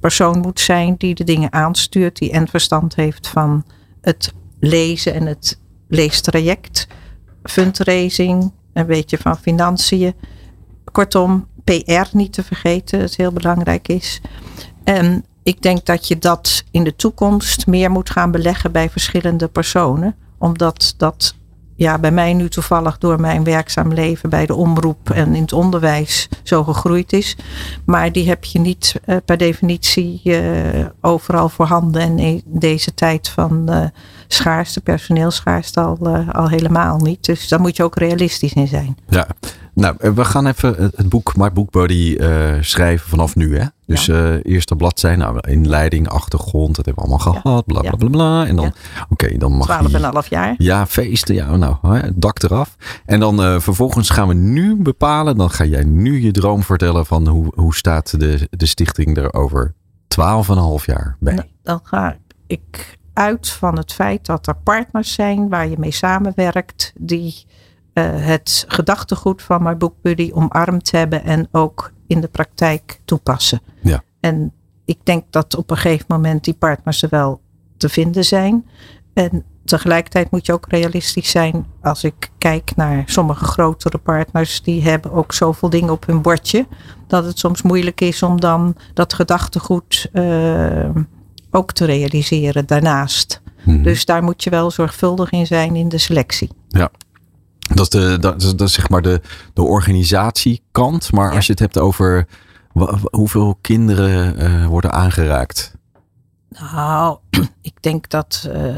persoon moet zijn die de dingen aanstuurt, die en verstand heeft van het lezen en het leestraject, fundraising, een beetje van financiën. Kortom, PR niet te vergeten, dat heel belangrijk is. En ik denk dat je dat in de toekomst meer moet gaan beleggen bij verschillende personen. Omdat dat ja, bij mij nu toevallig door mijn werkzaam leven bij de omroep en in het onderwijs zo gegroeid is. Maar die heb je niet eh, per definitie eh, overal voorhanden. En in deze tijd van eh schaarste, personeelschaarste al, al helemaal niet. Dus daar moet je ook realistisch in zijn. Ja. Nou, eh, we gaan even het boek My Book Buddy eh, schrijven vanaf nu. Hè? Dus eh eerste bladzijde, nou, inleiding, achtergrond, dat hebben we allemaal Ja. gehad. Bla bla Ja. bla bla. En dan, Ja. oké, dan mag Twaalf die- en een half jaar. Ja, feesten. Ja, nou, hè, het dak eraf. En dan vervolgens gaan we nu bepalen. Dan ga jij nu je droom vertellen van hoe, hoe staat de, de stichting er over 12,5 jaar bij. Nou, dan ga ik uit van het feit dat er partners zijn waar je mee samenwerkt, die het gedachtegoed van mijn boek Buddy omarmd hebben en ook in de praktijk toepassen. Ja. En ik denk dat op een gegeven moment die partners er wel te vinden zijn. En tegelijkertijd moet je ook realistisch zijn. Als ik kijk naar sommige grotere partners, die hebben ook zoveel dingen op hun bordje. Dat het soms moeilijk is om dan dat gedachtegoed uh, ook te realiseren daarnaast. Mhm. Dus daar moet je wel zorgvuldig in zijn in de selectie. Ja. Dat is, de, dat is, dat is zeg maar de, de organisatiekant. Maar als je het hebt over hoeveel kinderen uh, worden aangeraakt? Nou, (clears throat) ik denk dat. Uh,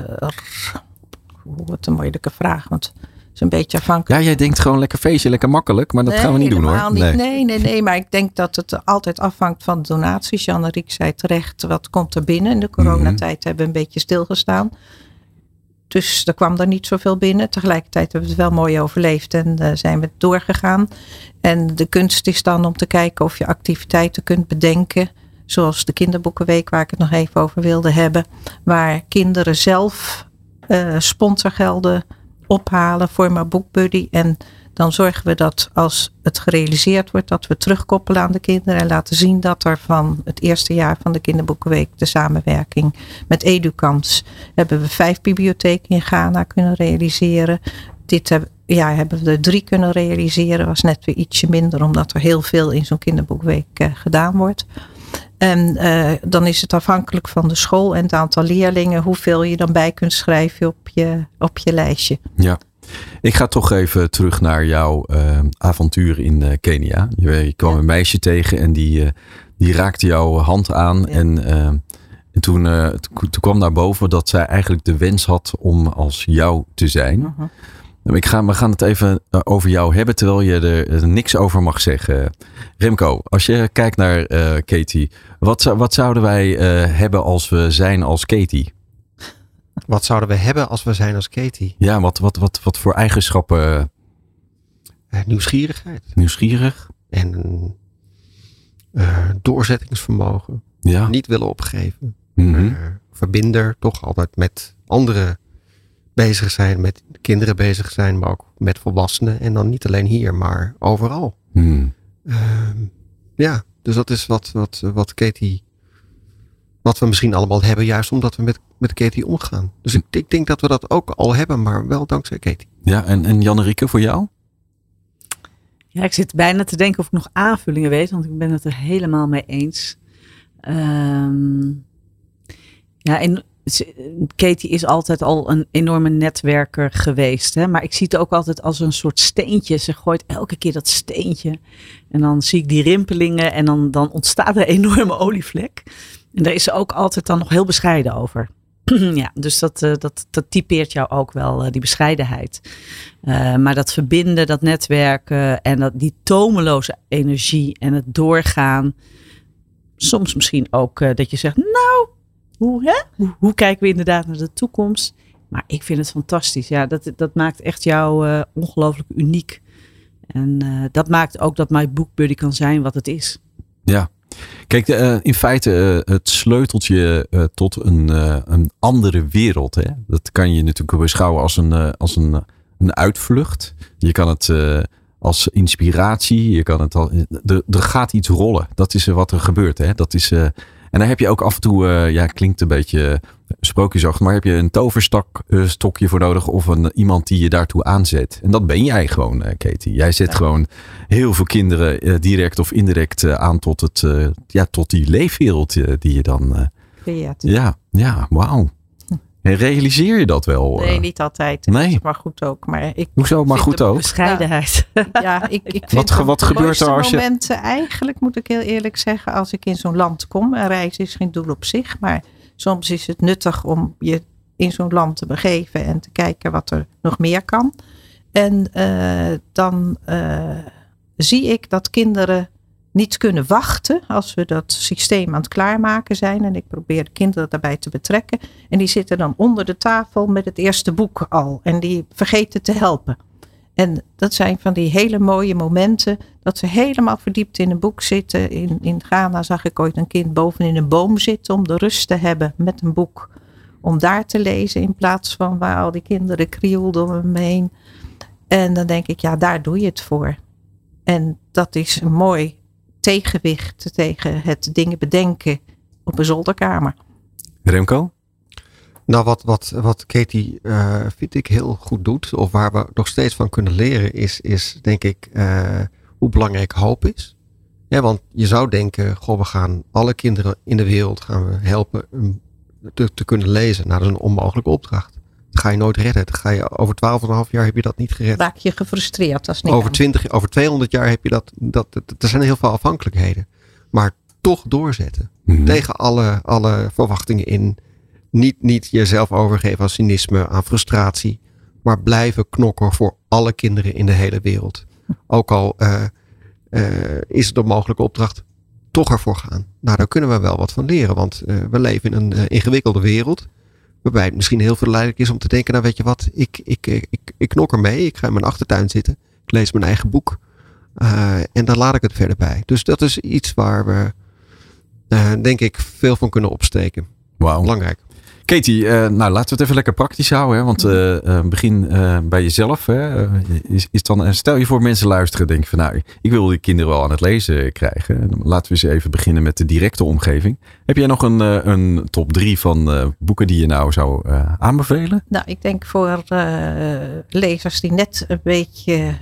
wat een moeilijke vraag. Want het is een beetje afhankelijk. Ja, jij denkt gewoon lekker feestje, lekker makkelijk. Maar dat gaan we niet doen hoor. Niet. Nee. nee. nee, nee, Maar ik denk dat het altijd afhangt van donaties. Jan Riek zei terecht, wat komt er binnen? In de coronatijd hebben we een beetje stilgestaan. Dus er kwam er niet zoveel binnen. Tegelijkertijd hebben we het wel mooi overleefd en uh, zijn we doorgegaan. En de kunst is dan om te kijken of je activiteiten kunt bedenken. Zoals de kinderboekenweek waar ik het nog even over wilde hebben. Waar kinderen zelf uh, sponsorgelden ophalen voor mijn boekbuddy. En dan zorgen we dat als het gerealiseerd wordt, dat we terugkoppelen aan de kinderen en laten zien dat er van het eerste jaar van de Kinderboekenweek de samenwerking met Educans hebben we vijf bibliotheken in Ghana kunnen realiseren. Dit hebben, ja, hebben we er drie kunnen realiseren. Was net weer ietsje minder, omdat er heel veel in zo'n kinderboekweek uh, gedaan wordt. En uh, dan is het afhankelijk van de school en het aantal leerlingen, hoeveel je dan bij kunt schrijven op je, op je lijstje. Ja. Ik ga toch even terug naar jouw uh, avontuur in uh, Kenia. Je, je kwam ja. een meisje tegen en die, uh, die raakte jouw hand aan. Ja. En, en toen, toen kwam naar boven dat zij eigenlijk de wens had om als jou te zijn. -huh. Ik ga, we gaan het even over jou hebben, terwijl je er niks over mag zeggen. Remco, als je kijkt naar Katie, wat, wat zouden wij hebben als we zijn als Katie? Wat zouden we hebben als we zijn als Katie? Ja, wat, wat, wat, wat voor eigenschappen? Uh, nieuwsgierigheid. Nieuwsgierig. En uh, doorzettingsvermogen. Ja. Niet willen opgeven. Mm -hmm. uh, verbinder, toch altijd met anderen bezig zijn, met kinderen bezig zijn, maar ook met volwassenen. En dan niet alleen hier, maar overal. Mm. ja, dus dat is wat, wat, wat Katie wat we misschien allemaal hebben, juist omdat we met, met Katie omgaan. Dus ik, ik denk dat we dat ook al hebben, maar wel dankzij Katie. Ja, en, en Janne-Rieke, voor jou? Ja, ik zit bijna te denken of ik nog aanvullingen weet, want ik ben het er helemaal mee eens. Um, ja, en Katie is altijd al een enorme netwerker geweest. Hè? Maar ik zie het ook altijd als een soort steentje. Ze gooit elke keer dat steentje. En dan zie ik die rimpelingen en dan, dan ontstaat er een enorme olievlek. En daar is ze ook altijd dan nog heel bescheiden over. (clears throat) ja, dus dat, uh, dat, dat typeert jou ook wel, uh, die bescheidenheid. Uh, maar dat verbinden, dat netwerken en dat, die tomeloze energie en het doorgaan. Soms misschien ook dat je zegt, nou, hoe, hè? Hoe, kijken we inderdaad naar de toekomst? Maar ik vind het fantastisch. Ja, dat, dat maakt echt jou ongelooflijk uniek. En dat maakt ook dat My Book Buddy kan zijn wat het is. Ja, Kijk, uh, in feite uh, het sleuteltje uh, tot een, een andere wereld. Hè? Dat kan je natuurlijk beschouwen als een, als een, een uitvlucht. Je kan het als inspiratie. Je kan het al, er, er gaat iets rollen. Dat is wat er gebeurt. Hè? Dat is, en dan heb je ook af en toe, ja, klinkt een beetje sprookjesachtig, maar heb je een toverstokje voor nodig of een, iemand die je daartoe aanzet. En dat ben jij gewoon, Katie. Jij zet ja. gewoon heel veel kinderen uh, direct of indirect uh, aan tot, het, uh, ja, tot die leefwereld die je dan. ja, ja, ja, wauw. Realiseer je dat wel? Nee, niet altijd. Nee. Maar goed ook. Maar ik Hoezo, maar goed ook? Bescheidenheid. Ja, (laughs) ja ik, ik wat, wat gebeurt er als je... momenten eigenlijk, moet ik heel eerlijk zeggen, als ik in zo'n land kom. Een reis is geen doel op zich, maar soms is het nuttig om je in zo'n land te begeven en te kijken wat er nog meer kan. En uh, dan uh, zie ik dat kinderen niet kunnen wachten als we dat systeem aan het klaarmaken zijn. En ik probeer de kinderen daarbij te betrekken. En die zitten dan onder de tafel met het eerste boek al. En die vergeten te helpen. En dat zijn van die hele mooie momenten. Dat ze helemaal verdiept in een boek zitten. In, in Ghana zag ik ooit een kind boven in een boom zitten. Om de rust te hebben met een boek. Om daar te lezen in plaats van waar al die kinderen krioelden om hem heen. En dan denk ik, ja, daar doe je het voor. En dat is een mooi tegenwicht tegen het dingen bedenken op een zolderkamer. Remco? Nou, wat, wat, wat Katie uh, vind ik heel goed doet, of waar we nog steeds van kunnen leren, is, is denk ik uh, hoe belangrijk hoop is. Ja, want je zou denken, goh, we gaan alle kinderen in de wereld gaan we helpen te, te kunnen lezen. Nou, dat is een onmogelijke opdracht. Dat ga je nooit redden. Dat ga je, over 12,5 jaar heb je dat niet gered. Raak je gefrustreerd als niet over, 20, over 200 jaar heb je dat, dat, dat. Er zijn heel veel afhankelijkheden. Maar toch doorzetten. Mm -hmm. Tegen alle, alle verwachtingen in. Niet, niet jezelf overgeven aan cynisme, aan frustratie. Maar blijven knokken voor alle kinderen in de hele wereld. Ook al uh, uh, is het een mogelijke opdracht. Toch ervoor gaan. Nou, daar kunnen we wel wat van leren. Want uh, we leven in een ingewikkelde wereld. Waarbij het misschien heel verleidelijk is om te denken, nou weet je wat, ik, ik, ik, ik, ik knok er mee. Ik ga in mijn achtertuin zitten. Ik lees mijn eigen boek. Uh, en dan laat ik het verder bij. Dus dat is iets waar we, uh, denk ik, veel van kunnen opsteken. Wauw. Belangrijk. Katie, uh, nou laten we het even lekker praktisch houden. Hè? Want uh, begin uh, bij jezelf. Hè? Is, is dan, stel je voor mensen luisteren denken van nou, ik wil die kinderen wel aan het lezen krijgen. Laten we eens even beginnen met de directe omgeving. Heb jij nog een, een top drie van boeken die je nou zou aanbevelen? Nou, ik denk voor lezers die net een beetje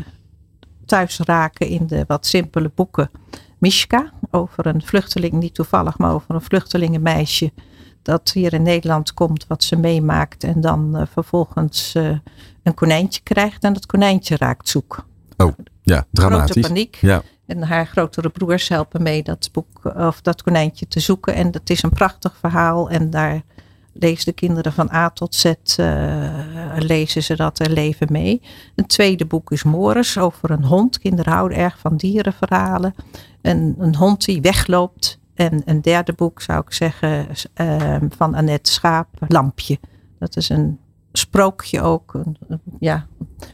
thuis raken in de wat simpele boeken. Mishka, over een vluchteling, niet toevallig, maar over een vluchtelingenmeisje dat hier in Nederland komt, wat ze meemaakt en dan uh, vervolgens uh, een konijntje krijgt en dat konijntje raakt zoek. Oh, ja, dramatisch. Grote paniek. Ja. En haar grotere broers helpen mee dat boek of dat konijntje te zoeken. En dat is een prachtig verhaal. En daar lezen de kinderen van A tot Z, uh, lezen ze dat en leven mee. Een tweede boek is Morris over een hond. Kinderen houden erg van dierenverhalen. En een hond die wegloopt en een derde boek zou ik zeggen uh, van Annette Schaap, Lampje. Dat is een sprookje ook. Ja,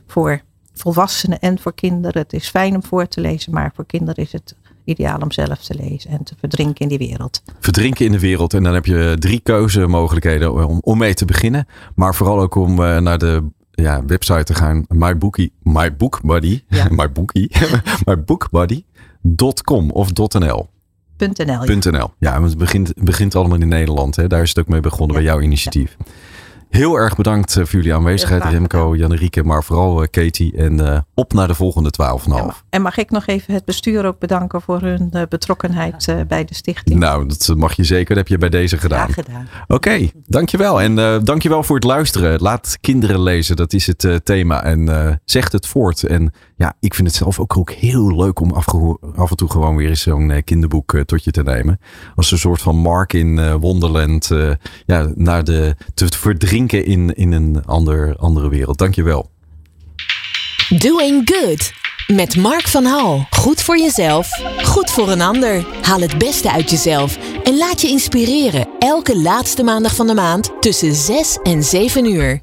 voor volwassenen en voor kinderen. Het is fijn om voor te lezen, maar voor kinderen is het ideaal om zelf te lezen en te verdrinken in die wereld. Verdrinken in de wereld. En dan heb je drie keuzemogelijkheden om, om mee te beginnen. Maar vooral ook om uh, naar de ja, website te gaan. MyBookie, MyBookBuddy. Ja. (laughs) MyBookie. MyBookBuddy.com (laughs) of .nl. .nl. .nl. Ja, het begint, begint allemaal in Nederland. Hè? Daar is het ook mee begonnen ja. bij jouw initiatief. Ja. Heel erg bedankt voor jullie aanwezigheid, Remco, Janerieke, maar vooral uh, Katie. En uh, op naar de volgende 12,5. Ja, en mag ik nog even het bestuur ook bedanken voor hun uh, betrokkenheid bij de stichting? Nou, dat mag je zeker. Dat heb je bij deze gedaan. gedaan. Oké, okay, dankjewel. En dankjewel voor het luisteren. Laat kinderen lezen, dat is het thema. En zegt het voort. En ja, ik vind het zelf ook, ook heel leuk om af, en toe gewoon weer eens zo'n kinderboek tot je te nemen. Als een soort van Mark in Wonderland. ja, naar de te verdrinken in, in een ander, andere wereld. Dankjewel. Doing Good. Met Mark van Hal. Goed voor jezelf, goed voor een ander. Haal het beste uit jezelf en laat je inspireren. Elke laatste maandag van de maand tussen 6 en 7 uur.